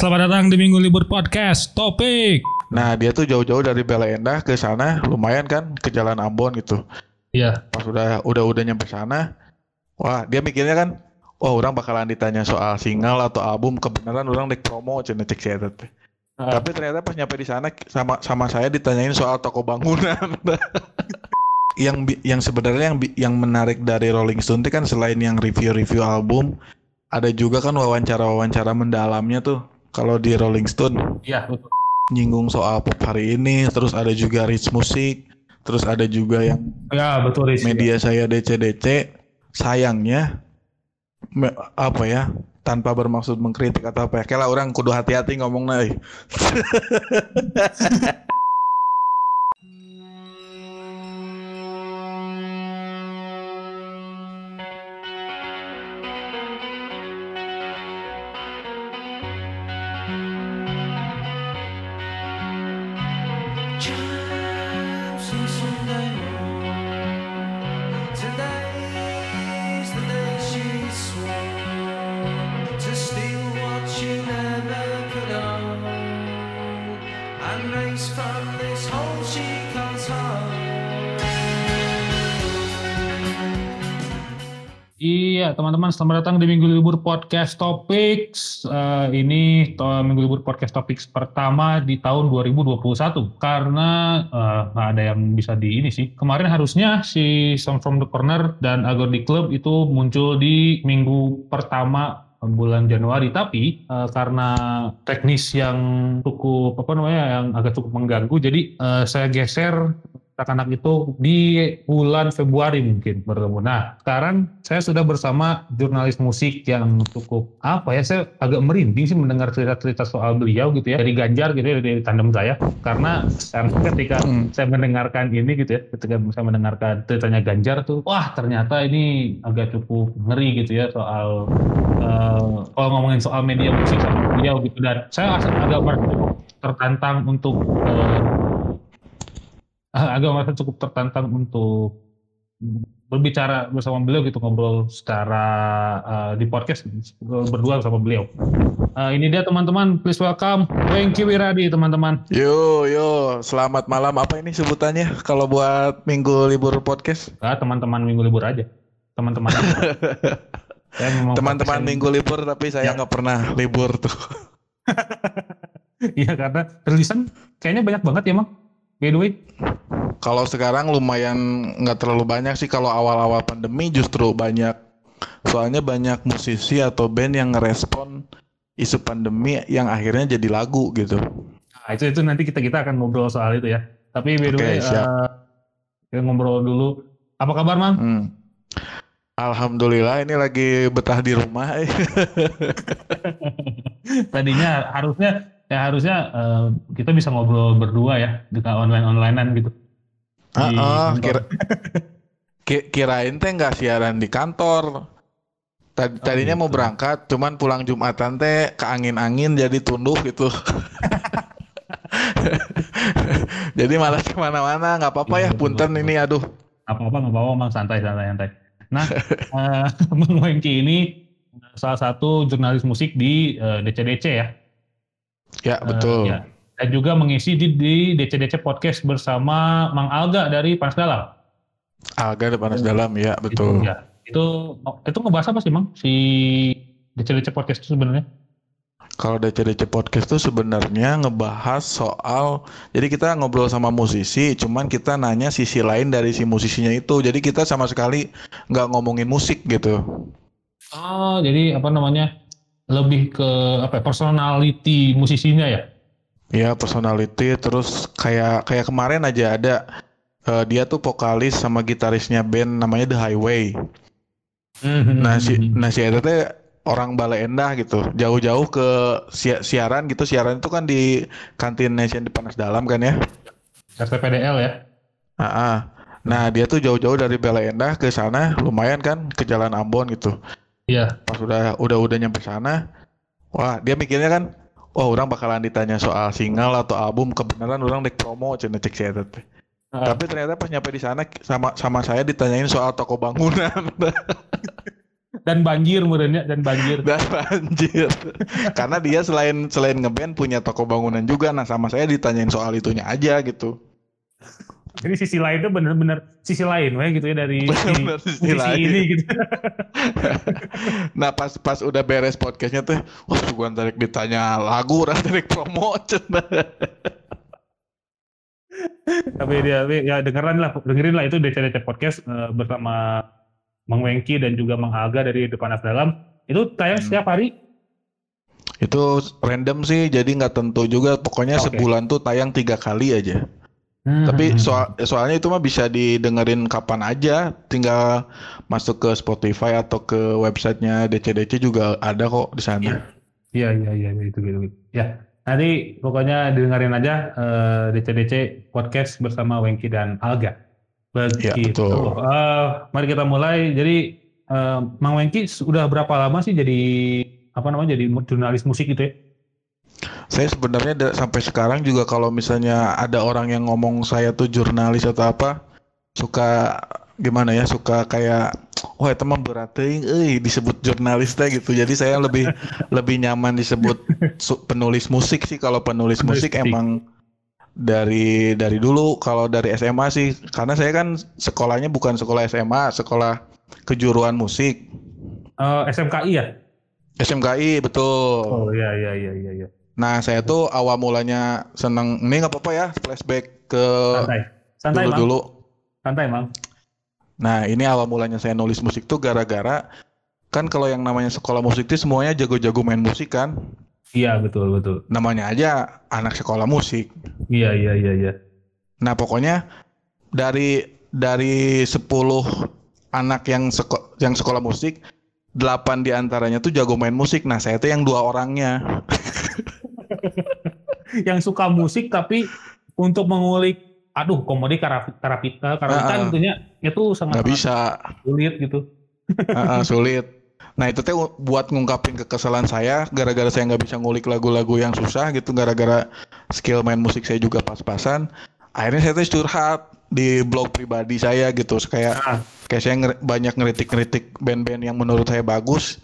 selamat datang di Minggu Libur Podcast. Topik. Nah dia tuh jauh-jauh dari Bela Endah ke sana lumayan kan ke Jalan Ambon gitu. Iya. Pas udah udah udah nyampe sana, wah dia mikirnya kan, wah orang bakalan ditanya soal single atau album kebenaran orang dek promo cina cek saya. Ah. Tapi ternyata pas nyampe di sana sama sama saya ditanyain soal toko bangunan. yang yang sebenarnya yang yang menarik dari Rolling Stone itu kan selain yang review-review album, ada juga kan wawancara-wawancara mendalamnya tuh. Kalau di Rolling Stone Iya. betul. nyinggung soal pop hari ini, terus ada juga Rich Music, terus ada juga yang Ya betul Riz. media saya DC-DC. Sayangnya me- apa ya? Tanpa bermaksud mengkritik atau apa ya. Kayak lah orang kudu hati-hati ngomong euy. Iya teman-teman selamat datang di Minggu Libur Podcast Topics. Eh, ini to- Minggu Libur Podcast Topics pertama di tahun 2021 karena eh, nggak ada yang bisa di ini sih. Kemarin harusnya si Song from the Corner dan Agodi Club itu muncul di minggu pertama bulan Januari tapi eh, karena teknis yang cukup apa namanya yang agak cukup mengganggu jadi eh, saya geser anak-anak itu di bulan Februari mungkin bertemu. Nah, sekarang saya sudah bersama jurnalis musik yang cukup apa ya, saya agak merinding sih mendengar cerita-cerita soal beliau gitu ya, dari Ganjar gitu ya, dari tandem saya. Karena ketika Hmm. saya mendengarkan ini gitu ya, ketika saya mendengarkan ceritanya Ganjar tuh, wah ternyata ini agak cukup ngeri gitu ya soal eh, kalau ngomongin soal media musik sama beliau gitu dan saya agak cukup tertantang untuk Ah, agak merasa cukup tertantang untuk berbicara bersama beliau gitu ngobrol secara uh, di podcast berdua bersama beliau. Uh, ini dia teman-teman, please welcome Wengki Wiradi teman-teman. Yo yo, selamat malam. Apa ini sebutannya kalau buat minggu libur podcast? Ah, teman-teman minggu libur aja. Teman-teman. Teman-teman minggu libur tapi saya Ya. nggak pernah libur tuh. Iya karena rilisan kayaknya banyak banget ya, Mang. Way. Kalau sekarang lumayan nggak terlalu banyak sih kalau awal-awal pandemi justru banyak. Soalnya banyak musisi atau band yang ngerespon isu pandemi yang akhirnya jadi lagu gitu. Nah, itu itu nanti kita kita akan ngobrol soal itu ya. Tapi by the Oke, way, siap. uh, kita ngobrol dulu. Apa kabar, Mang? Hmm. Alhamdulillah ini lagi betah di rumah. eh. tadinya harusnya ya harusnya eh, kita bisa ngobrol berdua ya dengan online onlinean gitu Ah, ah, kantor. kira, ki- kirain teh nggak siaran di kantor. Tad- Oh, tadinya mau gitu. berangkat, cuman pulang Jumatan teh ke angin-angin jadi tunduh gitu. jadi malas ke mana-mana, nggak apa-apa ya, Iya, betul, punten betul. ini aduh. apa apa nggak apa-apa mang santai santai santai nah eh, Mang Wengki ini salah satu jurnalis musik di eh, DCDC ya Ya Eh, betul. ya. dan juga mengisi di, di DCDC podcast bersama Mang Alga dari Panas Dalam Alga ada panas dalam ya betul. itu, ya. itu itu ngebahas apa sih Mang si DCDC podcast itu sebenarnya Kalau DCDC Podcast tuh sebenarnya ngebahas soal jadi kita ngobrol sama musisi, cuman kita nanya sisi lain dari si musisinya itu. Jadi kita sama sekali nggak ngomongin musik gitu. Oh, jadi apa namanya? Lebih ke apa ya, personality musisinya ya? Ya personality terus kayak kayak kemarin aja ada eh, dia tuh vokalis sama gitarisnya band namanya The Highway. Nah si nah si Eta teh orang Bale Endah gitu. Jauh-jauh ke si- siaran gitu. Siaran itu kan di kantin Nation di Panas Dalam kan ya. RTPDL ya? Ah, ah. Nah dia tuh jauh-jauh dari Bale Endah ke sana lumayan kan ke Jalan Ambon gitu. Iya. Pas udah udah udah nyampe sana, wah dia mikirnya kan, wah orang bakalan ditanya soal single atau album kebenaran orang dek promo cina cek saya teh. Ah. Tapi ternyata pas nyampe di sana sama sama saya ditanyain soal toko bangunan. dan banjir merenya dan banjir. dan banjir karena dia selain selain ngeband punya toko bangunan juga nah sama saya ditanyain soal itunya aja gitu Jadi sisi lain itu bener-bener sisi lain weh gitu ya dari si, sisi lain. ini gitu. nah pas pas udah beres podcastnya tuh wah gua tarik ditanya lagu orang tarik promo cenah. Tapi dia ya dengeran lah dengerin lah itu DC-DC podcast eh, bersama Mang Wengki dan juga Mang Aga dari Depan As Dalam. Itu tayang Hmm. setiap hari. itu random sih jadi nggak tentu juga pokoknya Oke. sebulan tuh tayang tiga kali aja Hmm. Tapi soal soalnya itu mah bisa didengerin kapan aja, tinggal masuk ke Spotify atau ke websitenya DCDC juga ada kok di sana. Iya iya iya iya, itu gitu. gitu. Ya nanti pokoknya dengerin aja eh, DC-DC podcast bersama Wengki dan Alga. Ya, Begitu. betul. Eh, mari kita mulai. Jadi eh, Mang Wengki sudah berapa lama sih jadi apa namanya jadi jurnalis musik gitu ya? Saya sebenarnya da- sampai sekarang juga kalau misalnya ada orang yang ngomong saya tuh jurnalis atau apa, suka gimana ya, suka kayak wah itu mah berat euy disebut jurnalis teh gitu. Jadi saya lebih lebih nyaman disebut su- penulis musik sih kalau penulis, Penulis musik emang dari dari dulu kalau dari SMA sih karena saya kan sekolahnya bukan sekolah SMA, sekolah kejuruan musik. Eh, SMKI ya? SMKI betul. Oh iya iya iya iya. Nah, saya tuh awal mulanya seneng ini nggak apa-apa ya, flashback ke Santai. Santai Mang. dulu-dulu. Santai Mang. Nah, ini awal mulanya saya nulis musik tuh gara-gara kan kalau yang namanya sekolah musik tuh semuanya jago-jago main musik kan. Iya betul betul. Namanya aja anak sekolah musik. Iya iya iya iya. Nah, pokoknya dari dari 10 anak yang seko- yang sekolah musik, 8 di antaranya tuh jago main musik. Nah, saya tuh yang dua orangnya. yang suka musik tapi untuk mengulik aduh komodi karapita karapita karawitan Ah, ah. gitu nya itu sangat Nggak bisa. sulit gitu Heeh, sulit. Nah itu teh buat ngungkapin kekesalan saya gara-gara saya nggak bisa ngulik lagu-lagu yang susah gitu gara-gara skill main musik saya juga pas-pasan. Akhirnya saya tuh curhat di blog pribadi saya gitu kayak Ah. kayak saya nger- banyak ngeritik-ngeritik band-band yang menurut saya bagus.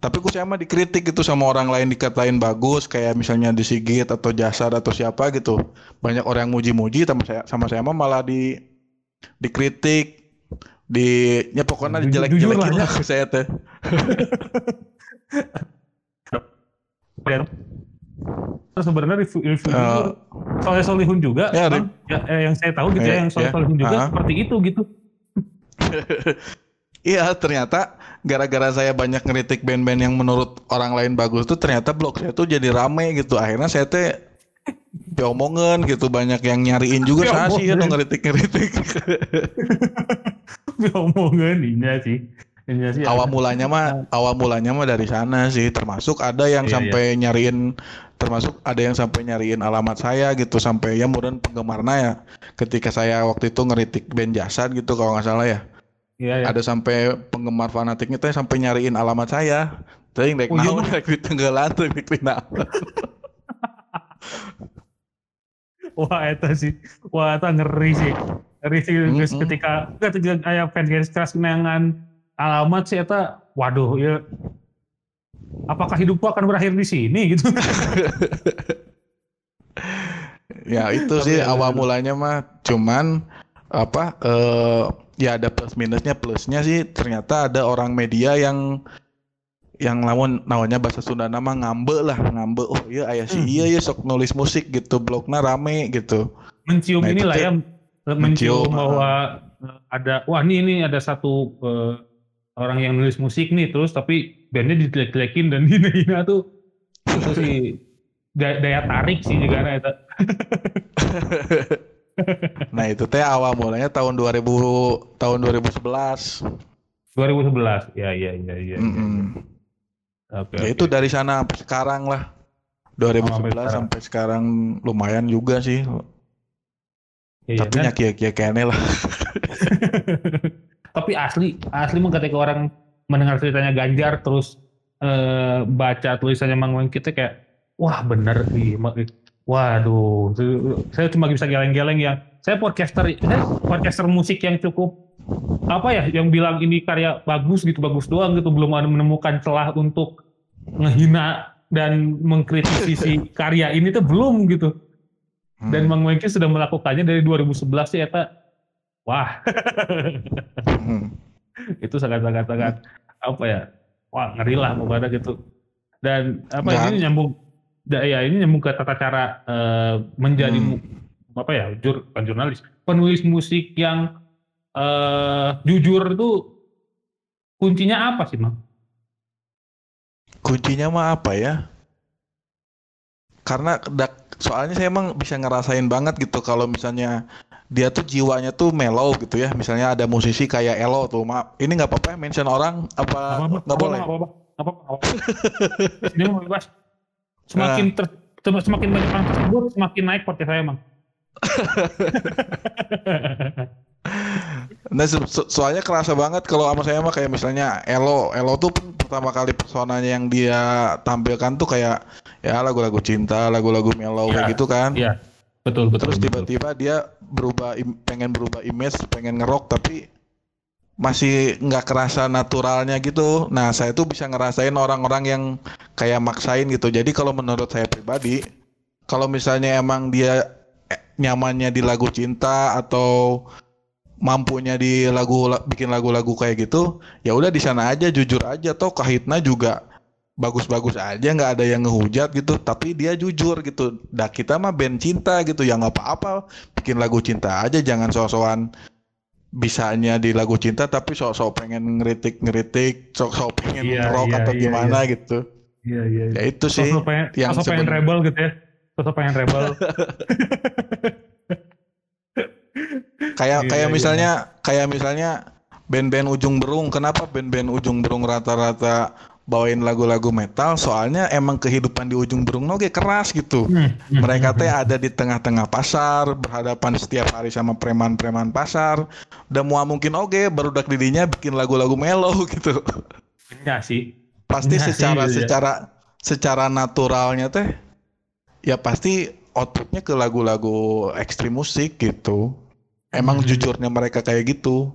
Tapi saya mah dikritik gitu sama orang lain dikatain bagus kayak misalnya di Sigit atau Jasad atau siapa gitu. Banyak orang yang muji-muji sama saya sama saya mah malah di dikritik di ya pokoknya dijelek-jelekin ya. ke saya teh. Terus sebenarnya review, review itu Soleh Solihun juga ya, Bang. Ya, eh, yang saya tahu gitu ya Eh, yang Soleh ya. Solihun juga Ah. seperti itu gitu Iya ternyata gara-gara saya banyak ngeritik band-band yang menurut orang lain bagus tuh ternyata blog saya tuh jadi rame gitu. Akhirnya saya teh diomongin gitu banyak yang nyariin juga. Saya sih ya Diomongin. ngeritik-ngeritik. ngomongin ini sih. Ini sih awal mulanya mah awal mulanya mah dari sana sih. Termasuk ada yang Iya, sampai nyariin termasuk ada yang sampai nyariin alamat saya gitu. Sampai ya kemudian penggemarnya ya ketika saya waktu itu ngeritik band jasad gitu kalau nggak salah ya Iya, iya. ada sampai penggemar fanatiknya teh sampai nyariin alamat saya Teuing rek Oh, iya, naon rek di Tenggelan teuing rek di naon. Wah, itu sih. Wah, itu ngeri sih. Ngeri sih guys, Mm-mm. ketika ketika kayak fans garis keras kenangan alamat sih itu waduh ya apakah hidupku akan berakhir di sini gitu. ya itu Tapi sih ya, awal bener. mulanya mah cuman apa eh ya ada plus minusnya plusnya sih. Ternyata ada orang media yang yang lawan namanya bahasa Sunda nama ngambe lah ngambe. Oh iya ayah sih. Hmm. iya ya sok nulis musik gitu blognya rame gitu. Mencium Nah, inilah ya mencium mencium, bahwa eh, ada wah ini ini ada satu eh, orang yang nulis musik nih terus tapi bandnya dijelek-jelekin dan hina-hina tuh itu sih da- daya tarik sih juga nah, itu. nah itu teh awal mulanya tahun 2000 tahun 2011 2011 ya ya ya ya. Mm-mm. Oke, ya oke. itu dari sana sampai sekarang lah 2011 sampai sekarang. sampai sekarang lumayan juga sih Iya, tapi nyak ya kayaknya lah tapi asli asli mah ketika orang mendengar ceritanya Ganjar terus eh, baca tulisannya Mang kita kayak wah bener Ma- waduh saya cuma bisa geleng-geleng yang saya podcaster saya podcaster musik yang cukup apa ya yang bilang ini karya bagus gitu bagus doang gitu. Belum ada menemukan celah untuk ngehina dan mengkritisi si karya ini tuh belum gitu. Dan Hmm. Mang Wengki sudah melakukannya dari 2011 sih eta wah. Hmm. itu sangat sangat apa ya wah ngeri lah pokoknya gitu. Dan apa Dan- ini nyambung ya ini nyambung ke tata cara eh, menjadi Hmm. apa ya jur, bukan jurnalis penulis musik yang eh, jujur itu kuncinya apa sih mang? Kuncinya mah apa ya? Karena soalnya saya emang bisa ngerasain banget gitu kalau misalnya dia tuh jiwanya tuh mellow gitu ya. Misalnya ada musisi kayak Elo tuh, maaf ini nggak apa-apa ya mention orang apa nggak boleh? Apa apa apa apa. Ini mau bebas. Semakin ter, sem- semakin banyak orang tersebut semakin naik podcast saya mang. Nah so- so- soalnya kerasa banget kalau sama saya mah kayak misalnya Elo, Elo tuh pertama kali personanya yang dia tampilkan tuh kayak ya lagu-lagu cinta, lagu-lagu mellow Iya, kayak gitu kan. Iya betul betul. Terus tiba-tiba dia berubah pengen berubah image, pengen ngerok tapi masih nggak kerasa naturalnya gitu. Nah, saya tuh bisa ngerasain orang-orang yang kayak maksain gitu. Jadi kalau menurut saya pribadi, kalau misalnya emang dia eh, nyamannya di lagu cinta atau mampunya di lagu la- bikin lagu-lagu kayak gitu, ya udah di sana aja jujur aja. Toh kahitna juga bagus-bagus aja nggak ada yang ngehujat gitu. Tapi dia jujur gitu. Dah kita mah band cinta gitu. Ya nggak apa-apa bikin lagu cinta aja. Jangan sok-sokan bisanya di lagu cinta tapi sok-sok pengen ngeritik-ngeritik sok-sok pengen Iya, rock iya, atau iya, gimana gitu Iya iya. ya itu sih Sosok pengen, yang sosok pengen rebel gitu ya. Sosok pengen rebel. kayak Iya, kayak iya. misalnya kayak misalnya band-band ujung berung kenapa band-band ujung berung rata-rata bawain lagu-lagu metal soalnya emang kehidupan di ujung berung noge keras gitu Hmm, hmm, mereka hmm, teh ada di tengah-tengah pasar berhadapan setiap hari sama preman-preman pasar dan mua mungkin oke barudak didinya bikin lagu-lagu mellow gitu Enggak sih. pasti Iya sih, secara iya. secara secara naturalnya teh ya pasti outputnya ke lagu-lagu ekstrim musik gitu emang Hmm. jujurnya mereka kayak gitu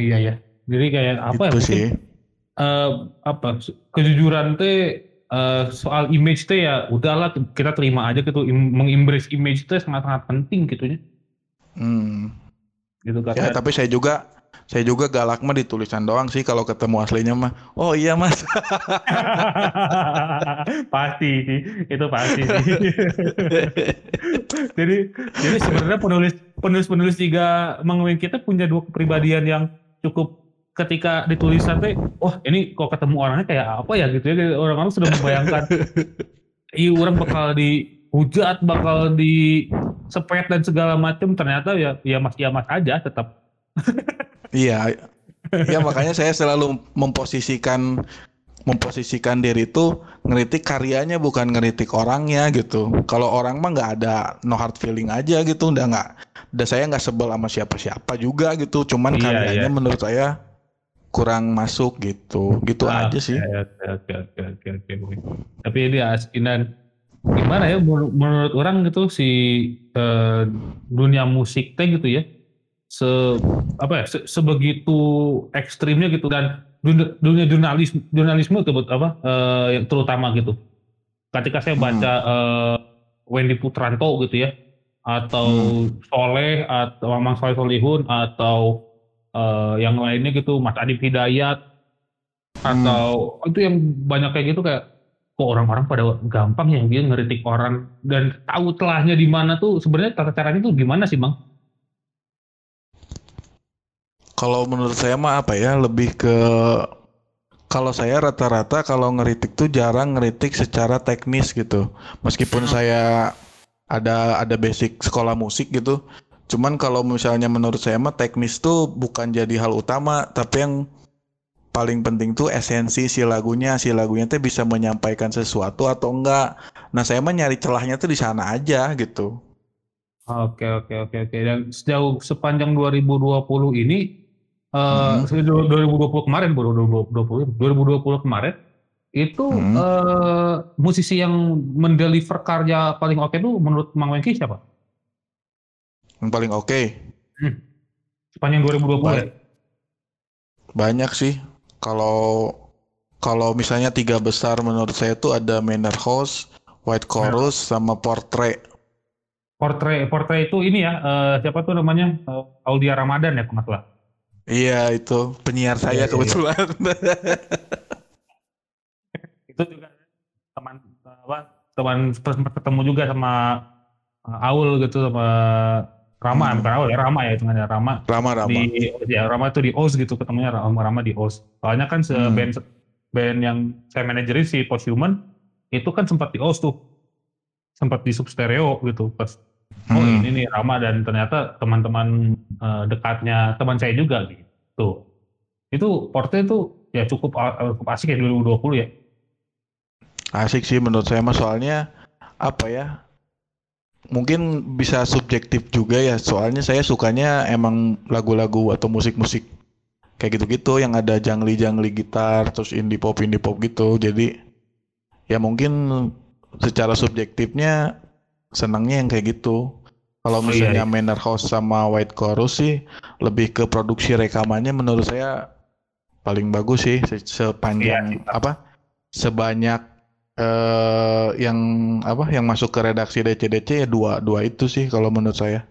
Iya ya. Jadi kayak apa ya? itu mungkin, sih eh, apa kejujuran teh eh, soal image teh ya udahlah kita terima aja gitu Im- mengembrace image teh sangat-sangat penting gitu ya. Hmm. Gitu kan. ya tapi saya juga saya juga galak mah di tulisan doang sih kalau ketemu aslinya mah oh iya mas pasti sih, itu pasti sih. jadi jadi sebenarnya penulis penulis penulis juga mengenai kita punya dua kepribadian yang cukup ketika ditulisan teh, wah ini kok ketemu orangnya kayak apa ya gitu ya orang-orang sudah membayangkan, iya orang bakal dihujat, bakal di sepet dan segala macam ternyata ya ya mas ya mas aja tetap. Iya, ya makanya saya selalu memposisikan memposisikan diri itu ngeritik karyanya bukan ngeritik orangnya gitu. Kalau orang mah nggak ada no hard feeling aja gitu, udah nggak, udah saya nggak sebel sama siapa-siapa juga gitu. Cuman Iya, karyanya iya. menurut saya kurang masuk gitu, gitu Ah, aja sih. Oke oke oke oke. oke. Tapi ini asinan gimana ya menur- menurut orang gitu si eh, dunia musik teh gitu ya se apa ya se- sebegitu ekstrimnya gitu dan dunia, dunia jurnalis jurnalisme itu apa eh, yang terutama gitu. Ketika saya baca eh, Wendy Putranto gitu ya atau Soleh atau Mamang Soleh Solihun atau eh, yang lainnya gitu Mas Adib Hidayat atau itu yang banyak kayak gitu kayak kok orang-orang pada gampang ya dia ngeritik orang dan tahu telahnya di mana tuh sebenarnya tata caranya tuh gimana sih bang? Kalau menurut saya mah apa ya lebih ke kalau saya rata-rata kalau ngeritik tuh jarang ngeritik secara teknis gitu. Meskipun saya ada ada basic sekolah musik gitu. Cuman kalau misalnya menurut saya mah teknis tuh bukan jadi hal utama, tapi yang paling penting tuh esensi si lagunya, si lagunya tuh bisa menyampaikan sesuatu atau enggak. Nah, saya mah nyari celahnya tuh di sana aja gitu. Oke oke oke oke dan sejauh sepanjang 2020 ini eh Mhm. sejauh 2020 kemarin baru 2020 2020 kemarin itu Mhm. eh, musisi yang mendeliver karya paling oke tuh menurut Mang Wengki siapa? Yang paling oke. sepanjang 2020 ya? Baik. Banyak sih. Kalau kalau misalnya tiga besar menurut saya itu ada Manor House, White Chorus, sama Portrait. Portrait portrait itu ini ya eh, siapa tuh namanya Eh, Aulia Ramadan ya kalau salah. Iya itu penyiar Iya, saya iya, kebetulan. Itu juga teman apa teman sempat ketemu juga sama eh, Aul gitu sama Rama Hmm. bukan Aul ya Rama ya itu namanya Rama Rama Rama. di ya Rama itu di OS gitu ketemunya Rama Rama di OS. Soalnya kan se Hmm. band band yang saya manajerin si Posthuman itu kan sempat di OS tuh. Sempat di substereo gitu pas oh Hmm. ini nih Rama dan ternyata teman-teman eh, dekatnya teman saya juga gitu. Itu Porte itu ya cukup cukup asik ya 2020 ya. Asik sih menurut saya mah soalnya apa ya? Mungkin bisa subjektif juga ya. Soalnya saya sukanya emang lagu-lagu atau musik-musik kayak gitu-gitu yang ada jangli-jangli gitar terus indie pop indie pop gitu. Jadi ya mungkin secara subjektifnya senangnya yang kayak gitu. Kalau Oh, iya, misalnya iya. Manor House sama White Chorus sih lebih ke produksi rekamannya menurut saya paling bagus sih se- sepanjang Iya, apa sebanyak eh yang apa yang masuk ke redaksi DC-DC ya dua dua itu sih kalau menurut saya.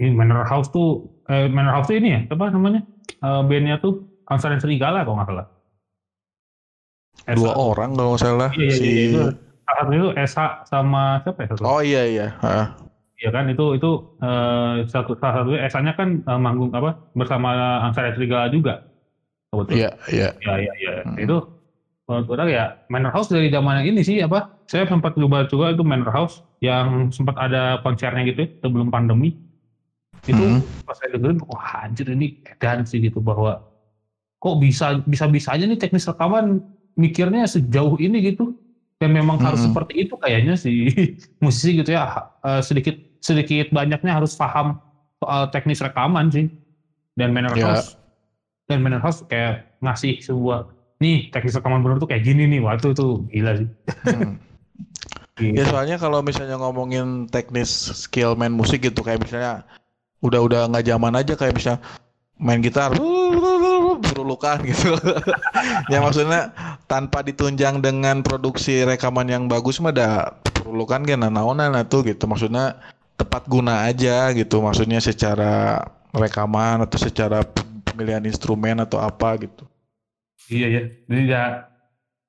Ini Manor House tuh eh, Manor House tuh ini ya apa namanya Eh, bandnya tuh Angsa dan Serigala kalau nggak salah. Dua orang kalau nggak salah Iya, iya, si iya, itu salah satu itu Esa sama siapa ya satu? Oh iya iya. Heeh. Iya kan itu itu eh, satu salah satu Esanya kan eh, manggung apa bersama Angsa dan Serigala juga. Iya iya. Iya iya iya. Hmm. Itu menurut orang ya Manor House dari zaman yang ini sih apa? Saya sempat coba juga itu Manor House yang sempat ada konsernya gitu ya, sebelum pandemi. Itu Hmm. pas saya dengerin wah anjir ini edan sih gitu bahwa kok bisa bisa bisa aja nih teknis rekaman mikirnya sejauh ini gitu dan memang harus Mm-mm. seperti itu kayaknya sih musisi gitu ya eh, sedikit sedikit banyaknya harus paham soal teknis rekaman sih dan Manor Ya. House dan Manor House kayak ngasih sebuah nih teknis rekaman bener tuh kayak gini nih waktu itu gila sih Hmm. Gitu. Ya soalnya kalau misalnya ngomongin teknis skill main musik gitu kayak misalnya udah-udah nggak zaman aja kayak bisa main gitar berulukan gitu. ya maksudnya tanpa ditunjang dengan produksi rekaman yang bagus mah ada perulukan kan naonan tuh gitu. Maksudnya tepat guna aja gitu. Maksudnya secara rekaman atau secara pemilihan instrumen atau apa gitu. Iya ya. Jadi ya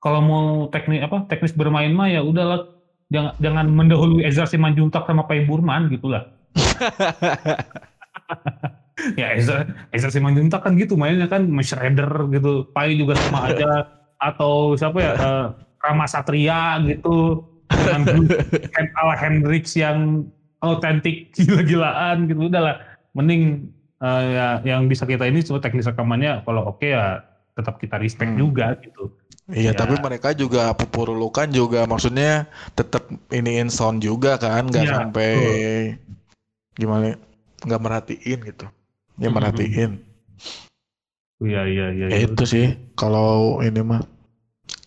kalau mau teknik apa teknis bermain mah ya udahlah jangan jangan mendahului Ezra Simanjuntak sama Pai Burman gitulah. ya Ezra Ezra Simanjuntak kan gitu mainnya kan shredder gitu. Pai juga sama aja atau siapa ya eh, Rama Satria gitu dengan ala Hendrix yang autentik gila-gilaan gitu udahlah mending eh, ya yang bisa kita ini cuma teknis rekamannya kalau oke ya tetap kita respect Hmm. juga gitu. Iya, Ya. tapi mereka juga pupurulukan juga maksudnya tetap iniin sound juga kan, nggak Iya, sampai gimana, nggak merhatiin gitu. Ya Mhm. merhatiin. Iya iya iya. Ya itu sih kalau ini mah.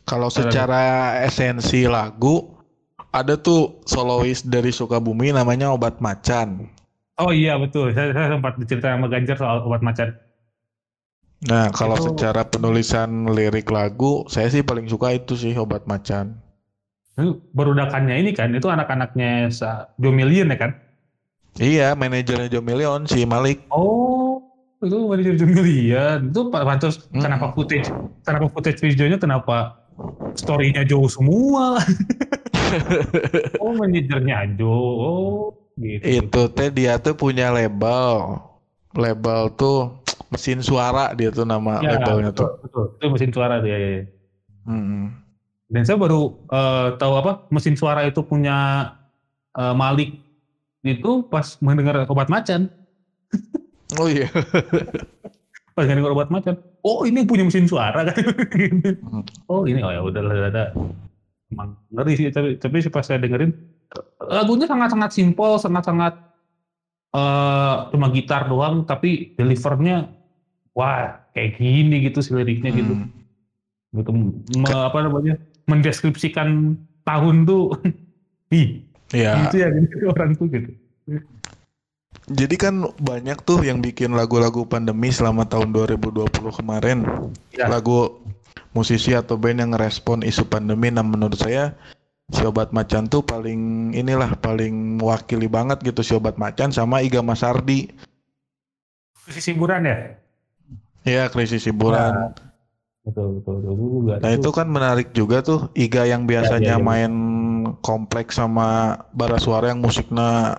Kalau secara esensi lagu ada tuh solois dari Sukabumi namanya Obat Macan. Oh iya betul. Saya, saya sempat diceritakan sama Ganjar soal obat macan. Nah, kalau Itu- secara penulisan lirik lagu, saya sih paling suka itu sih Obat Macan. Berudakannya ini kan itu anak-anaknya Million ya kan? Iya, manajernya Joe Million si Malik. Oh itu manajer Joe Million. Itu Pak Pantos Mm. kenapa footage kenapa footage videonya kenapa story-nya Joe semua? oh manajernya Joe. Oh gitu. Itu teh dia tuh punya label. Label tuh mesin suara dia tuh nama Ya, labelnya betul, tuh. betul. Itu mesin suara tuh ya. ya. Mm-mm. Dan saya baru eh, tahu apa mesin suara itu punya eh, Malik itu pas mendengar obat macan. Oh iya. Pas mendengar obat macan. Oh ini punya mesin suara kan? Hmm. oh ini oh ya udah ada. Emang ngeri sih tapi tapi pas saya dengerin lagunya sangat-sangat simpel, sangat-sangat eh cuma gitar doang tapi delivernya wah kayak gini gitu sih liriknya gitu. Hmm. Gitu me- apa namanya? mendeskripsikan tahun tuh ih Iya. gitu ya gitu orang tuh gitu Jadi kan banyak tuh yang bikin lagu-lagu pandemi selama tahun 2020 kemarin. Ya. Lagu musisi atau band yang ngerespon isu pandemi. Nah menurut saya si Obat Macan tuh paling inilah paling mewakili banget gitu si Obat Macan sama Iga Masardi. Sisi hiburan ya? Ya krisis hiburan. Betul, betul, betul. Gua juga. Nah itu kan menarik juga tuh Iga yang biasanya Ya, ya, ya. main kompleks sama bara suara yang musiknya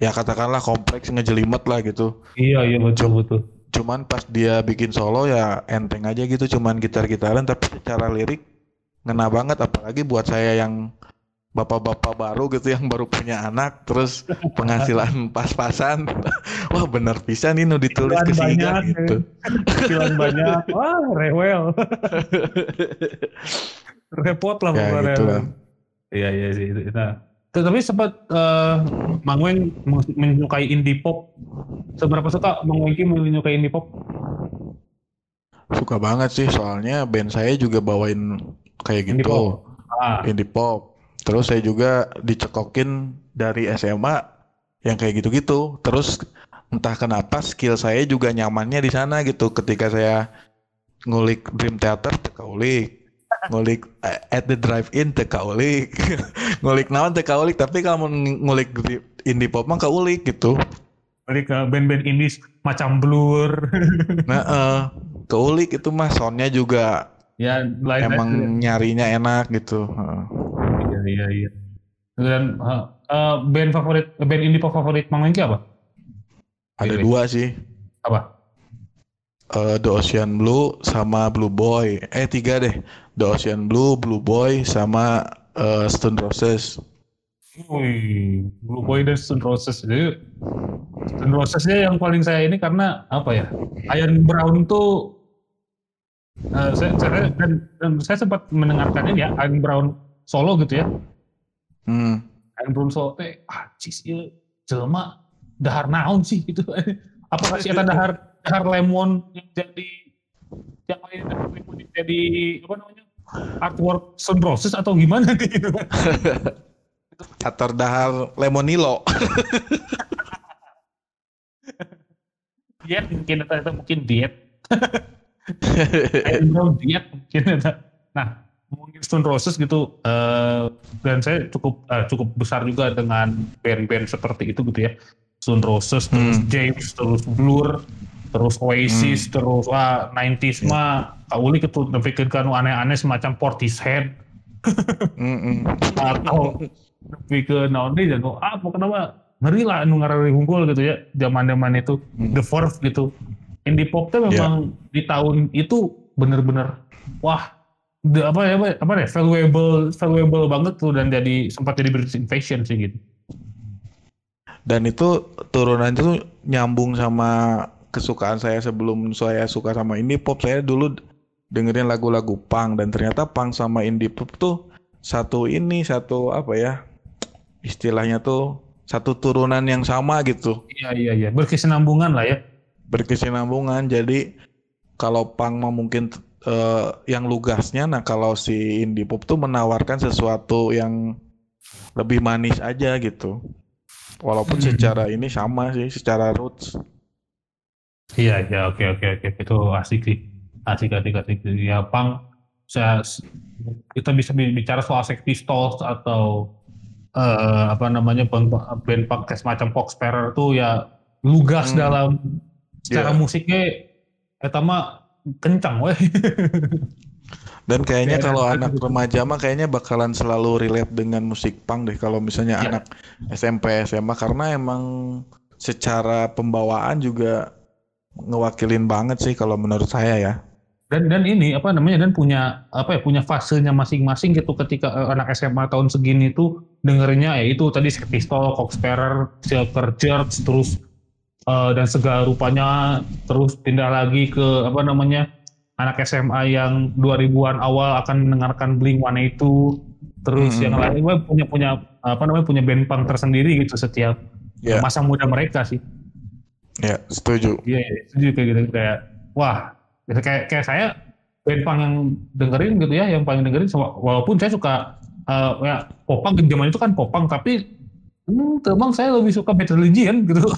ya katakanlah kompleks ngejelimet lah gitu. Iya, iya betul, betul. Cuman pas dia bikin solo ya enteng aja gitu cuman gitar-gitaran tapi secara lirik ngena banget apalagi buat saya yang bapak-bapak baru gitu yang baru punya anak terus penghasilan pas-pasan wah bener bisa nih nu ditulis ke banyak, gitu. Cicilan banyak. Wah, rewel. Repot lah Ya gitu lah. Iya, iya sih. itu. Nah, tapi sempat eh, Mang Weng men- menyukai indie pop. Seberapa suka Mang Wengki menyukai indie pop? Suka banget sih soalnya band saya juga bawain kayak Indie gitu. pop. Ah, indie pop. Terus saya juga dicekokin dari SMA yang kayak gitu-gitu. Terus entah kenapa skill saya juga nyamannya di sana gitu. Ketika saya ngulik Dream Theater teka ulik. Ngulik eh, at the drive-in teka ulik. ngulik naon teka ulik. Tapi kalau mau ngulik indie pop mah keulik gitu. balik ke band-band indie macam Blur. Nah, eh, keulik itu mah soundnya juga ya, lain emang nyarinya enak gitu. Iya, iya, iya. Dan eh, eh, band favorit, band indie pop favorit Mang Wengki apa? Ada Pilih. dua sih. Apa? eh, The Ocean Blue sama Blue Boy. Eh tiga deh. The Ocean Blue, Blue Boy sama eh, Stone Roses. Wih, Blue Boy dan Stone Roses. Jadi, Stone Rosesnya yang paling saya ini karena apa ya? Ian Brown tuh eh, saya, saya, dan, dan saya sempat mendengarkan ini ya, Ian Brown solo gitu ya. Hmm. Ian Brown solo teh, ah cis ieu jelema dahar naon sih gitu. Apakah sih eta dahar dahar lemon yang jadi yang lain dahar lemon yang jadi apa namanya? artwork Stone Roses atau gimana gitu kan. Atar dahar Lemonilo. diet mungkin atau mungkin diet Iron diet mungkin. Nah mungkin Stone Roses gitu eh, dan saya cukup eh, cukup besar juga dengan band-band seperti itu gitu ya Stone Roses terus Hmm. James terus Blur terus Oasis terus wah 90s mah kauli gitu nepikeun kan aneh-aneh semacam Portishead Mm-mm. atau nepikeun naon deui jago ah mah ngeri lah anu ngarari unggul gitu ya zaman-zaman itu Hmm. The Verve gitu. Indie pop tuh memang di tahun itu bener-bener wah the, apa ya apa, apa ya valuable valuable banget tuh dan jadi sempat jadi British Invasion sih gitu. Dan itu turunannya tuh nyambung sama kesukaan saya sebelum saya suka sama indie pop. Saya dulu dengerin lagu-lagu punk dan ternyata punk sama indie pop tuh satu ini satu apa ya istilahnya tuh satu turunan yang sama gitu. Iya iya iya berkesinambungan lah ya. Berkesinambungan. Jadi kalau punk mah mungkin eh, yang lugasnya nah kalau si indie pop tuh menawarkan sesuatu yang lebih manis aja gitu. Walaupun Hmm. secara ini sama sih secara roots. Iya iya oke oke oke. Itu asik sih. Asik asik asik. Ya pang saya kita bisa bi- bicara soal Sex Pistols atau eh, apa namanya band, band punk kayak semacam Foxperer tuh ya lugas Hmm. dalam secara Iya. musiknya eta mah kencang weh. dan kayaknya Kayak kalau anak gitu. remaja mah kayaknya bakalan selalu relate dengan musik punk deh kalau misalnya Iya. anak SMP SMA karena emang secara pembawaan juga ngewakilin banget sih kalau menurut saya ya dan dan ini apa namanya dan punya apa ya punya fasenya masing-masing gitu ketika eh, anak SMA tahun segini tuh dengerinnya ya itu tadi Sex Pistols, Foxperer, Silver Church terus eh, dan segala rupanya terus pindah lagi ke apa namanya anak SMA yang 2000-an awal akan mendengarkan Blink One itu terus Hmm. yang lain punya punya apa namanya punya band punk tersendiri gitu setiap ya. masa muda mereka sih. Ya setuju. Iya, iya, setuju kayak gitu. Kayak wah gitu, kayak kayak saya band punk yang dengerin gitu ya, yang paling dengerin walaupun saya suka eh, ya popang zaman itu kan popang tapi Hmm, tuh, bang saya lebih suka Bad Religion gitu.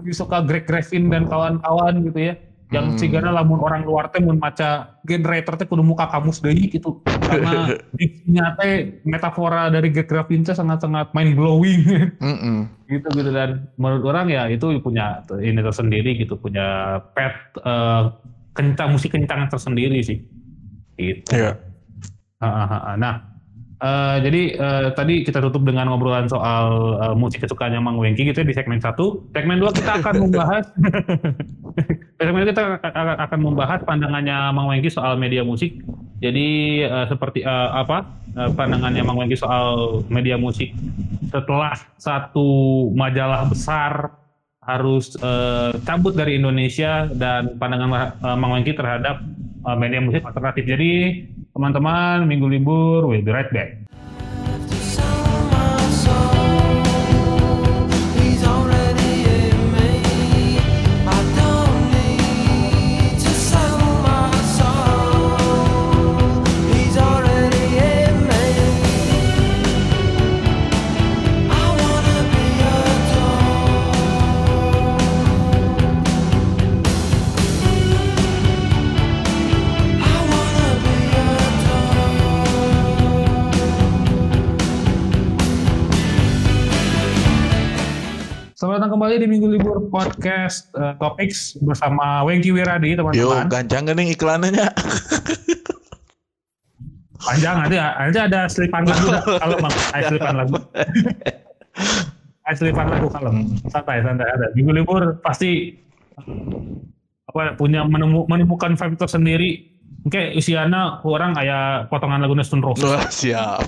lebih suka Greg Graffin dan kawan-kawan gitu ya. Yang Hmm. sigana lamun orang luar teh mun maca generator teh kudu muka kamus deui gitu. Karena diksinya teh metafora dari Greg Graffin teh sangat-sangat mind blowing gitu gitu dan menurut orang ya itu punya ini tersendiri gitu punya pet eh, kencang musik kencang tersendiri sih. Gitu. Iya. Ah, ah, ah, ah. Nah, eh, jadi eh, tadi kita tutup dengan ngobrolan soal eh, musik kesukaannya Mang Wengki gitu ya di segmen satu. Segmen dua kita akan membahas segmen dua kita akan akan membahas pandangannya Mang Wengki soal media musik. Jadi eh, seperti eh, apa eh, pandangannya Mang Wengki soal media musik setelah satu majalah besar harus eh, cabut dari Indonesia dan pandangan eh, Mang Wengki terhadap eh, media musik alternatif. Jadi teman-teman minggu libur, we'll be right back. Kembali di Minggu Libur Podcast eh, Topics bersama Wengki Wiradi, Yo, teman-teman. gancang nih iklannya. Panjang nanti nanti ada selipan lagu kalau mau ada selipan lagu. Ada selipan lagu kalau santai santai ada. Minggu libur pasti apa punya menemu, menemukan vibe tersendiri. Oke, usiana orang kayak potongan lagu Stone Roses Wah, siap.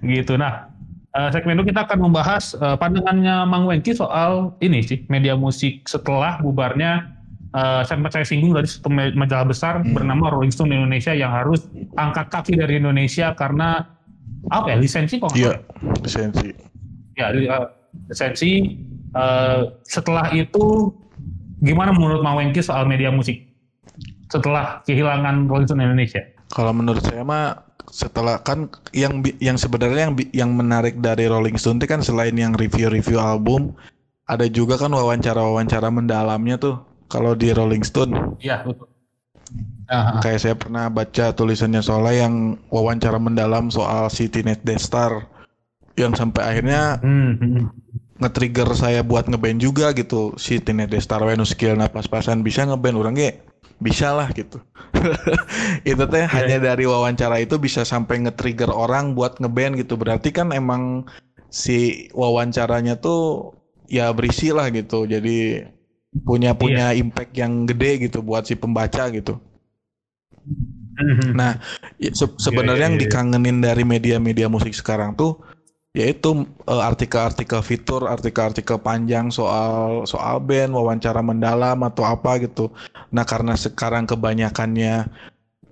gitu. Nah, eh, segmen itu kita akan membahas eh, pandangannya Mang Wengki soal ini sih media musik setelah bubarnya eh, sempat saya singgung dari satu ma- majalah besar Hmm. bernama Rolling Stone Indonesia yang harus angkat kaki dari Indonesia karena apa ya lisensi kok? Iya, lisensi. Ya, li- lisensi. eh, setelah itu gimana menurut Mang Wengki soal media musik setelah kehilangan Rolling Stone Indonesia? Kalau menurut saya mah setelah kan yang yang sebenarnya yang yang menarik dari Rolling Stone itu kan selain yang review-review album, ada juga kan wawancara-wawancara mendalamnya tuh. Kalau di Rolling Stone, Iya, betul. Ah. kayak saya pernah baca tulisannya soalnya yang wawancara mendalam soal si Teenage Star yang sampai akhirnya Hmm, hmm, hmm. nge-trigger saya buat ngeband juga gitu si Teenage Star Wenu skill na pas-pasan bisa ngeband orang ge bisa lah gitu. Itu teh hanya dari wawancara itu bisa sampai nge-trigger orang buat ngeband gitu. Berarti kan emang si wawancaranya tuh ya berisi lah gitu. Jadi punya punya impact yang gede gitu buat si pembaca gitu. Hmm. Nah, ya, se- sebenarnya iya, yang iya. dikangenin dari media-media musik sekarang tuh yaitu eh, artikel-artikel fitur, artikel-artikel panjang soal soal band, wawancara mendalam atau apa gitu. Nah, karena sekarang kebanyakannya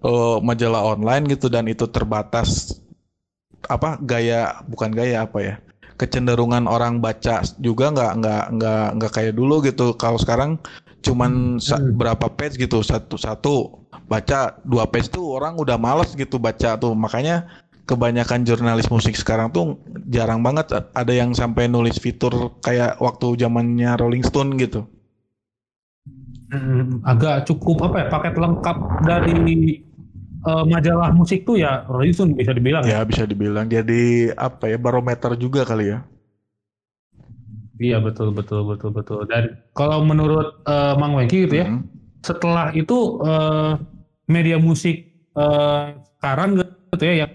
eh, majalah online gitu dan itu terbatas apa gaya bukan gaya apa ya kecenderungan orang baca juga nggak nggak nggak nggak kayak dulu gitu kalau sekarang cuman sa- Hmm. berapa page gitu satu satu baca dua page tuh orang udah males gitu baca tuh makanya kebanyakan jurnalis musik sekarang tuh jarang banget ada yang sampai nulis fitur kayak waktu zamannya Rolling Stone gitu Hmm, agak cukup apa ya paket lengkap dari eh, majalah musik tuh ya Rolling Stone bisa dibilang ya. ya bisa dibilang jadi apa ya barometer juga kali ya Iya betul betul betul betul. Dan kalau menurut eh, Mang Wengki gitu ya, Mhm. setelah itu eh, media musik eh, sekarang gitu ya yang,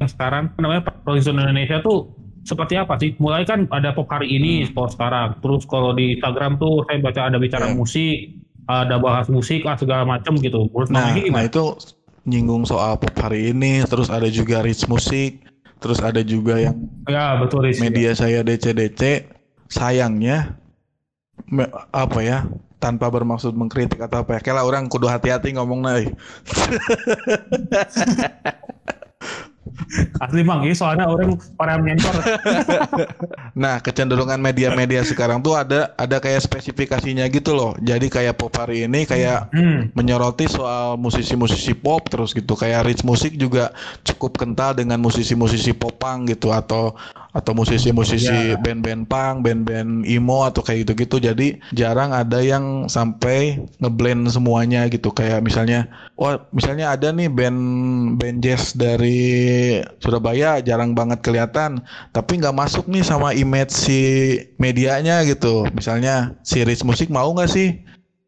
yang sekarang apa namanya Rolling Stone Indonesia tuh seperti apa sih? Mulai kan ada pop hari ini, Hmm. sport sekarang. Terus kalau di Instagram tuh saya baca ada bicara Ya. musik, ada bahas musik lah segala macam gitu. Menurut Nah, nah itu nyinggung soal pop hari ini, terus ada juga Rich Musik, terus ada juga yang Ya betul Riz. media saya DC-DC. Sayangnya me- apa ya? Tanpa bermaksud mengkritik atau apa ya. Kayak lah orang kudu hati-hati ngomong euy. Asli Mang, ini soalnya orang para mentor. Nah, kecenderungan media-media sekarang tuh ada ada kayak spesifikasinya gitu loh. Jadi kayak pop hari ini kayak Hmm. menyoroti soal musisi-musisi pop terus gitu. Kayak Rich Music juga cukup kental dengan musisi-musisi popang gitu atau atau musisi-musisi Ya. band-band punk, band-band emo atau kayak gitu-gitu. Jadi jarang ada yang sampai ngeblend semuanya gitu. Kayak misalnya, wah misalnya ada nih band band jazz dari Surabaya jarang banget kelihatan, tapi nggak masuk nih sama image si medianya gitu. Misalnya si Rich Music mau nggak sih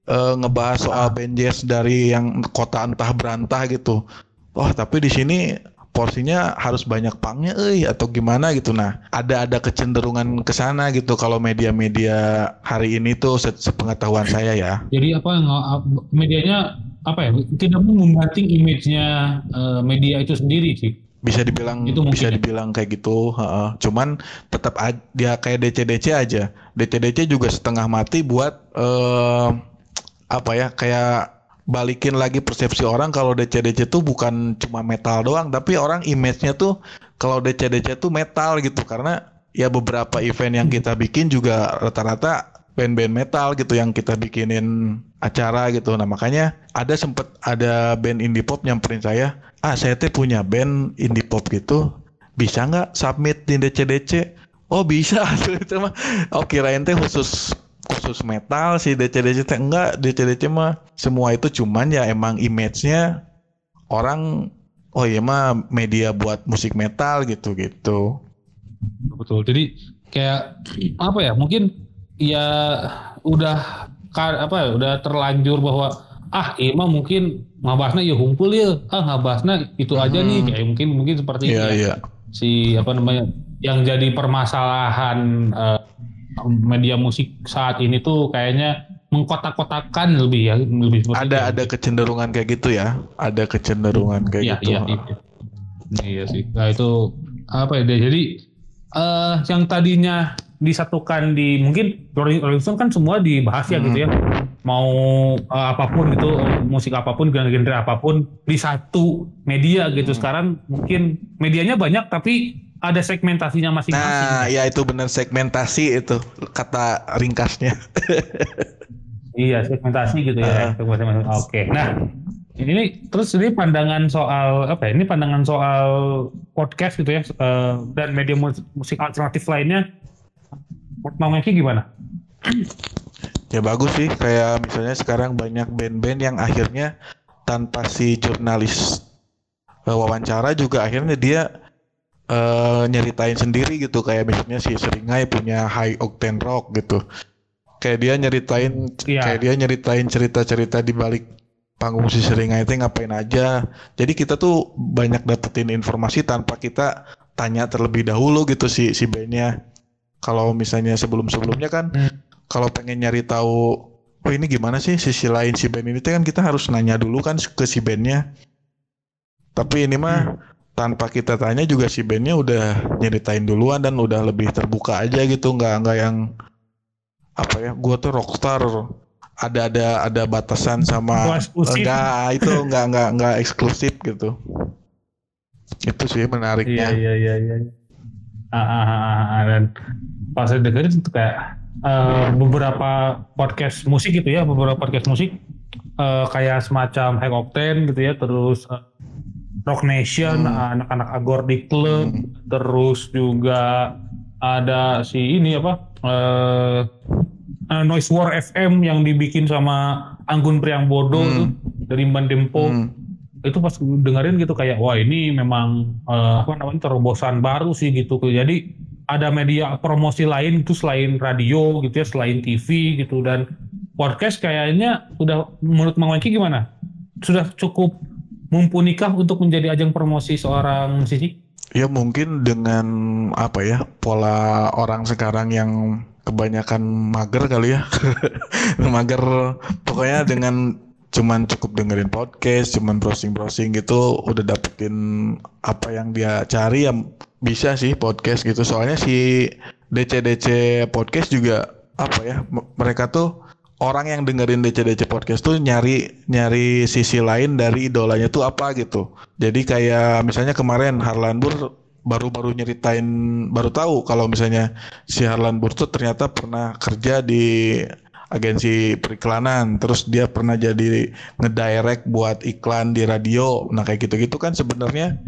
eh, ngebahas soal band jazz dari yang kota entah berantah gitu. Wah, tapi di sini porsinya harus banyak pangnya euy atau gimana gitu. Nah, ada ada kecenderungan ke sana gitu kalau media-media hari ini tuh se- sepengetahuan saya ya. Jadi apa medianya apa ya? Tidak membanting image-nya eh, media itu sendiri sih. Bisa dibilang Itu mungkin bisa ya. dibilang kayak gitu, heeh. Cuman tetap dia kayak DC-DC aja. DC-DC juga setengah mati buat eh apa ya? Kayak balikin lagi persepsi orang kalau DC-DC tuh bukan cuma metal doang, tapi orang image-nya tuh kalau DC-DC tuh metal gitu karena ya beberapa event yang kita bikin juga rata-rata band-band metal gitu yang kita bikinin acara gitu. Nah makanya ada sempet ada band indie pop nyamperin saya, ah saya teh punya band indie pop gitu, bisa nggak submit di DC-DC? Oh bisa, itu mah. Oh kirain teh khusus khusus metal sih DC-DC enggak, DC-DC mah semua itu cuman ya emang image-nya orang oh iya mah media buat musik metal gitu gitu. Betul. Jadi kayak apa ya? Mungkin ya udah apa ya? Udah terlanjur bahwa ah Ima mungkin ngabasna ya humpul ya. Ah ngabasna itu aja nih Hmm. kayak mungkin mungkin seperti Iya itu ya. iya. si apa namanya yang jadi permasalahan eh, media musik saat ini tuh kayaknya mengkotak-kotakan lebih ya lebih Ada itu. ada kecenderungan kayak gitu ya. Ada kecenderungan kayak Iya, gitu. iya, iya. Iya sih. Nah itu apa ya? Jadi eh yang tadinya disatukan di mungkin Rolling Stone kan semua dibahas ya gitu ya. Mau eh, apa pun eh, musik apa pun, genre apa pun di satu media gitu. Sekarang mungkin medianya banyak tapi ada segmentasinya masing-masing. Nah, ya itu benar segmentasi itu kata ringkasnya. Iya, segmentasi gitu ya. Segmentasi. Oke. Nah, ini terus ini pandangan soal apa ya? Ini pandangan soal podcast gitu ya eh, dan media mus- musik alternatif lainnya. Mau Meki gimana? Ya bagus sih, kayak misalnya sekarang banyak band-band yang akhirnya tanpa si jurnalis eh, wawancara juga akhirnya dia eh, nyeritain sendiri gitu kayak misalnya si Seringai punya High Octane Rock gitu. Kayak dia nyeritain Iya. kayak dia nyeritain cerita-cerita di balik panggung si Seringai itu ngapain aja. Jadi kita tuh banyak dapetin informasi tanpa kita tanya terlebih dahulu gitu si si bandnya. Kalau misalnya sebelum-sebelumnya kan Hmm. kalau pengen nyari tahu oh ini gimana sih sisi lain si band ini kan kita harus nanya dulu kan ke si bandnya tapi ini mah tanpa kita tanya juga si bandnya udah nyeritain duluan dan udah lebih terbuka aja gitu. Nggak nggak yang apa ya gua tuh rockstar. Ada ada ada batasan sama Oh, enggak itu enggak enggak enggak eksklusif gitu. Itu sih menariknya. Iya, iya, iya, iya. Ah, ah, ah, ah, dan pas saya dengerin itu kayak eh, beberapa podcast musik gitu ya, beberapa podcast musik eh, kayak semacam High Octane gitu ya, terus eh, Rock Nation, Hmm. anak-anak Agordi Club, Hmm. terus juga ada si ini apa eh eh, Noise War FM yang dibikin sama Anggun Priambodo Hmm. tuh dari Ban Dempo Hmm. itu pas dengerin gitu kayak wah ini memang eh, apa namanya terobosan baru sih gitu jadi ada media promosi lain itu selain radio gitu ya selain TV gitu dan podcast kayaknya udah menurut Mang Wangki gimana sudah cukup mumpunikah untuk menjadi ajang promosi seorang musisi Ya mungkin dengan apa ya pola orang sekarang yang kebanyakan mager kali ya, mager. Pokoknya dengan cuman cukup dengerin podcast, cuman browsing-browsing gitu, udah dapetin apa yang dia cari ya bisa sih podcast gitu. Soalnya si DC-DC podcast juga apa ya, mereka tuh orang yang dengerin DC-DC podcast tuh nyari nyari sisi lain dari idolanya tuh apa gitu. Jadi kayak misalnya kemarin Harlan Bur baru-baru nyeritain baru tahu kalau misalnya si Harlan Burto ternyata pernah kerja di agensi periklanan. Terus dia pernah jadi ngedirect buat iklan di radio. Nah kayak gitu-gitu kan sebenarnya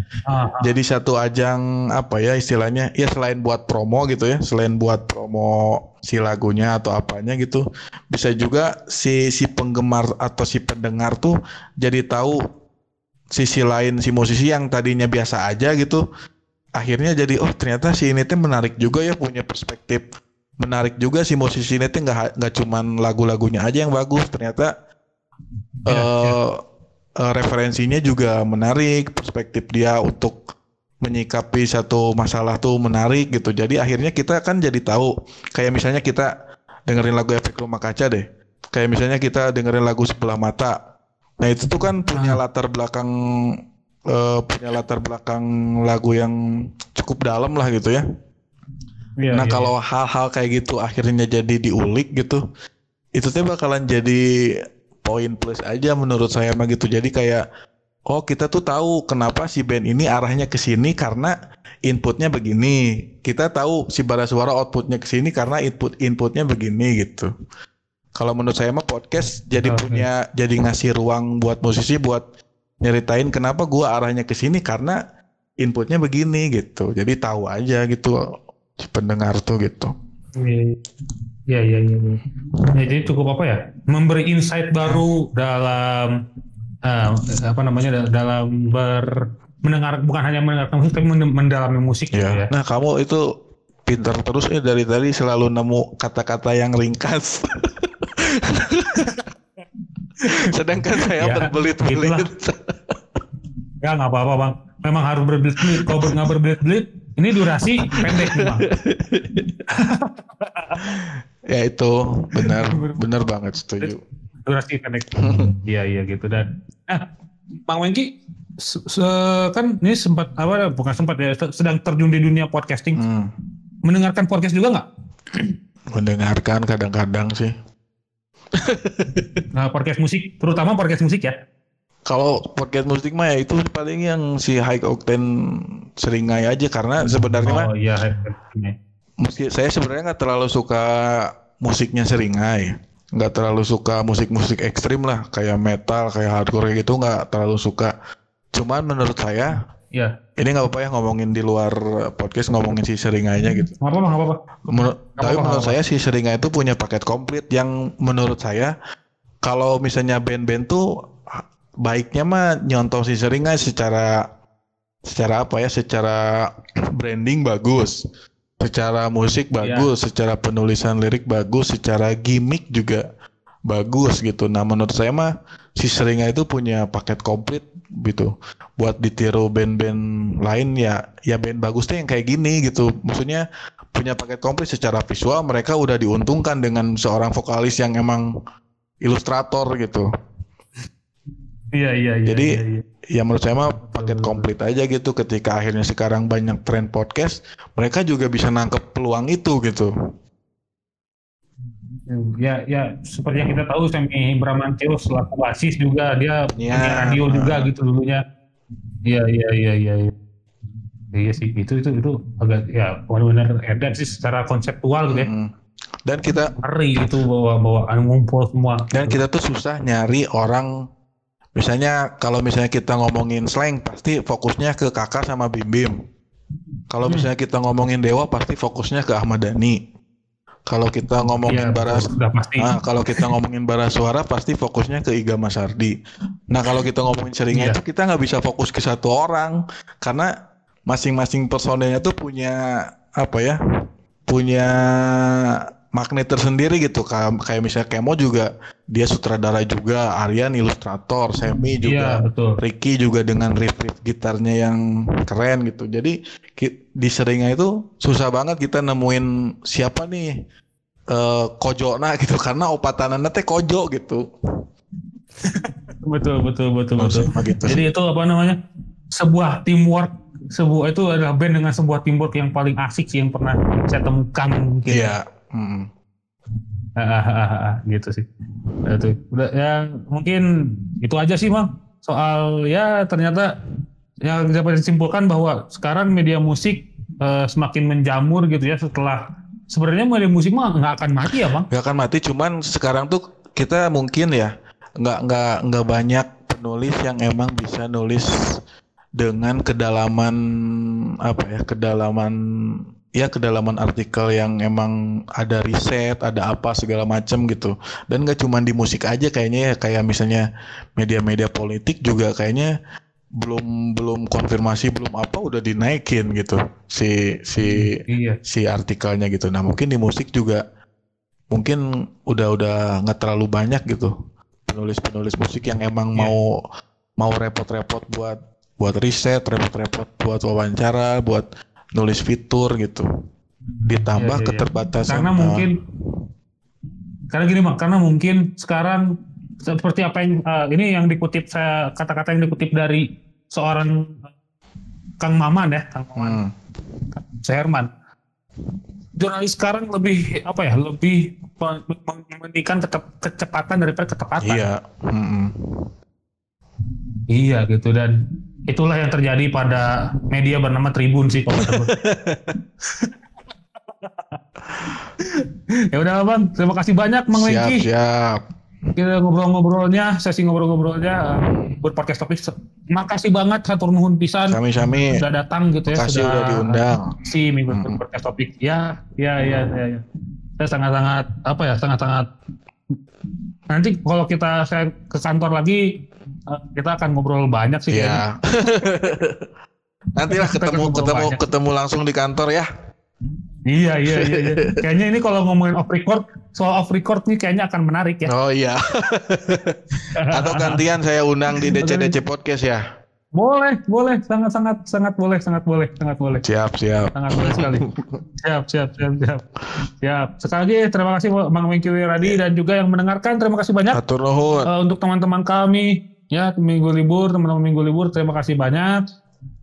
jadi satu ajang apa ya istilahnya ya selain buat promo gitu ya selain buat promo si lagunya atau apanya gitu bisa juga si si penggemar atau si pendengar tuh jadi tahu sisi lain si musisi yang tadinya biasa aja gitu akhirnya jadi oh ternyata si ini tuh menarik juga ya punya perspektif menarik juga si musisi ini tuh nggak nggak cuman lagu-lagunya aja yang bagus. Ternyata Iya, eh eh, referensinya juga menarik perspektif dia untuk menyikapi satu masalah tuh menarik gitu. Jadi akhirnya kita kan jadi tahu kayak misalnya kita dengerin lagu efek rumah kaca deh. Kayak misalnya kita dengerin lagu sebelah mata. Nah itu tuh kan punya latar belakang eh, punya latar belakang lagu yang cukup dalam lah gitu ya Iya, nah iya, kalau hal-hal kayak gitu akhirnya jadi diulik gitu, itu teh bakalan jadi poin plus aja menurut saya mah gitu. Jadi kayak oh kita tuh tahu kenapa si band ini arahnya ke sini karena inputnya begini. Kita tahu si bara suara outputnya ke sini karena input inputnya begini gitu. Kalau menurut saya mah podcast jadi punya jadi ngasih ruang buat musisi buat nyeritain kenapa gua arahnya ke sini karena inputnya begini gitu. Jadi tahu aja gitu pendengar tuh gitu. Iya, iya, iya. iya. Ya, jadi cukup apa ya? Memberi insight baru dalam eh, apa namanya da- dalam ber mendengar bukan hanya mendengarkan musik tapi men- mendalami musik gitu ya. Nah kamu itu pintar terus ya dari tadi selalu nemu kata-kata yang ringkas. Sedangkan saya Ya, berbelit-belit. Ya nggak apa-apa bang. Memang harus berbelit-belit. Kalau nggak berbelit-belit, ini durasi pendek bang. ya itu benar, benar banget setuju. Durasi pendek. Iya iya gitu dan. Nah, bang Wengki se- se- kan ini sempat apa bukan sempat ya sedang terjun di dunia podcasting. Hmm, Mendengarkan podcast juga nggak? mendengarkan kadang-kadang sih. Nah, podcast musik, terutama podcast musik ya. Kalau podcast musik mah ya itu paling yang si High Octane seringai aja karena sebenarnya mah Oh iya. meski saya sebenarnya nggak terlalu suka musiknya seringai nggak terlalu suka musik-musik ekstrim lah kayak metal kayak hardcore kayak gitu nggak terlalu suka cuman menurut saya Iya. ini nggak apa-apa ya ngomongin di luar podcast ngomongin si seringainya gitu Nggak apa-apa, nggak apa-apa. Menur- tapi apa-apa, menurut nggak saya si seringai itu punya paket komplit yang menurut saya kalau misalnya band-band tuh baiknya mah nyontoh si seringai secara secara apa ya secara branding bagus secara musik Iya. bagus secara penulisan lirik bagus secara gimmick juga bagus gitu. Nah menurut saya mah si seringai itu punya paket komplit gitu. Buat ditiru band-band lain ya ya band bagus tuh yang kayak gini gitu. Maksudnya punya paket komplit secara visual mereka udah diuntungkan dengan seorang vokalis yang emang ilustrator gitu Iya, iya, iya. Jadi, iya, iya. ya menurut saya mah paket komplit aja gitu ketika akhirnya sekarang banyak tren podcast mereka juga bisa nangkep peluang itu gitu ya, ya seperti yang kita tahu Semi Bramantio selaku basis juga dia Iya. punya radio juga gitu dulunya. Iya, iya, iya, iya. iya. Iya sih, itu itu itu agak ya benar-benar edan sih secara konseptual gitu ya. Mm. dan kita Ngeri itu bawa bawa ngumpul semua. dan kita tuh susah nyari orang misalnya kalau misalnya kita ngomongin slang pasti fokusnya ke kakak sama bim bim kalau Hmm. misalnya kita ngomongin dewa pasti fokusnya ke Ahmad Dhani kalau kita ngomongin Iya, baras sudah pasti. Ah, kalau kita ngomongin bara suara pasti fokusnya ke Iga Masardi. Nah kalau kita ngomongin seringai Iya. itu kita nggak bisa fokus ke satu orang karena masing-masing personelnya tuh punya apa ya? Punya magnet tersendiri gitu. Kayak, kayak misalnya Kemo juga dia sutradara juga, Aryan ilustrator, Semi Iya, juga, betul. Ricky juga dengan riff-riff gitarnya yang keren gitu. Jadi di seringai itu susah banget kita nemuin siapa nih eh kojona gitu karena opatanana teh kojo gitu. Betul, betul, betul, betul. gitu. Jadi itu apa namanya? Sebuah teamwork, sebuah itu adalah band dengan sebuah teamwork yang paling asik sih yang pernah saya temukan mungkin. Iya. Mm. Ah, ah, ah, ah, ah, gitu sih. Itu udah ya mungkin itu aja sih bang. Soal ya ternyata yang dapat disimpulkan bahwa sekarang media musik eh, semakin menjamur gitu ya setelah sebenarnya media musik mah nggak akan mati ya bang Gak akan mati, cuman sekarang tuh kita mungkin ya nggak nggak nggak banyak penulis yang emang bisa nulis dengan kedalaman apa ya kedalaman ya kedalaman artikel yang emang ada riset, ada apa segala macam gitu. Dan nggak cuma di musik aja kayaknya ya kayak misalnya media-media politik juga kayaknya belum belum konfirmasi belum apa udah dinaikin gitu si si iya si artikelnya gitu. Nah mungkin di musik juga mungkin udah udah nggak terlalu banyak gitu penulis-penulis musik yang emang Iya. mau mau repot-repot buat buat riset, repot-repot buat wawancara, buat nulis fitur gitu. Ditambah Iya, iya, iya. keterbatasan. karena eh, mungkin karena gini bang karena mungkin sekarang seperti apa yang eh, ini yang dikutip saya kata-kata yang dikutip dari seorang Kang Maman ya Kang Maman hmm, Seherman jurnalis sekarang lebih apa ya lebih mementingkan kecepatan daripada ketepatan iya. mm-mm. Iya gitu dan itulah yang terjadi pada media bernama Tribun sih kalau gue. ya udah bang, terima kasih banyak Bang Siap, Wengki. siap. Kita ngobrol-ngobrolnya, sesi ngobrol-ngobrolnya buat podcast topik. Makasih banget satu nuhun pisan Sami-sami. sudah datang gitu ya, Makasih sudah udah diundang. si minggu Mm-mm. podcast topik. Ya, ya, ya, ya, ya. Saya sangat-sangat apa ya, sangat-sangat nanti kalau kita saya ke kantor lagi kita akan ngobrol banyak sih. Iya. Nantilah Kita ketemu ketemu banyak. ketemu langsung di kantor ya. Iya, iya, iya, iya. Kayaknya ini kalau ngomongin off record, soal off record nih kayaknya akan menarik ya. Oh iya. Atau gantian saya undang di DCDC podcast ya. Boleh, boleh, sangat, sangat, sangat boleh, sangat boleh, sangat boleh, Siap, siap. sangat boleh sekali. Siap, siap, siap, siap, siap. Sekali lagi terima kasih Bang Wengki Wiradi dan juga yang mendengarkan terima kasih banyak. Atur. Eh, untuk teman-teman kami ya minggu libur teman-teman minggu libur terima kasih banyak.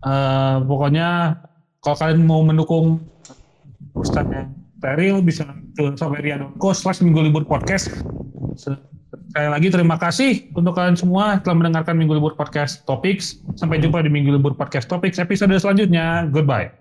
Eh, pokoknya kalau kalian mau mendukung Ustadznya Peril bisa ke saweria.co slash minggu libur podcast. Sekali lagi terima kasih untuk kalian semua telah mendengarkan minggu libur podcast topics. Sampai jumpa di minggu libur podcast topics episode selanjutnya. Goodbye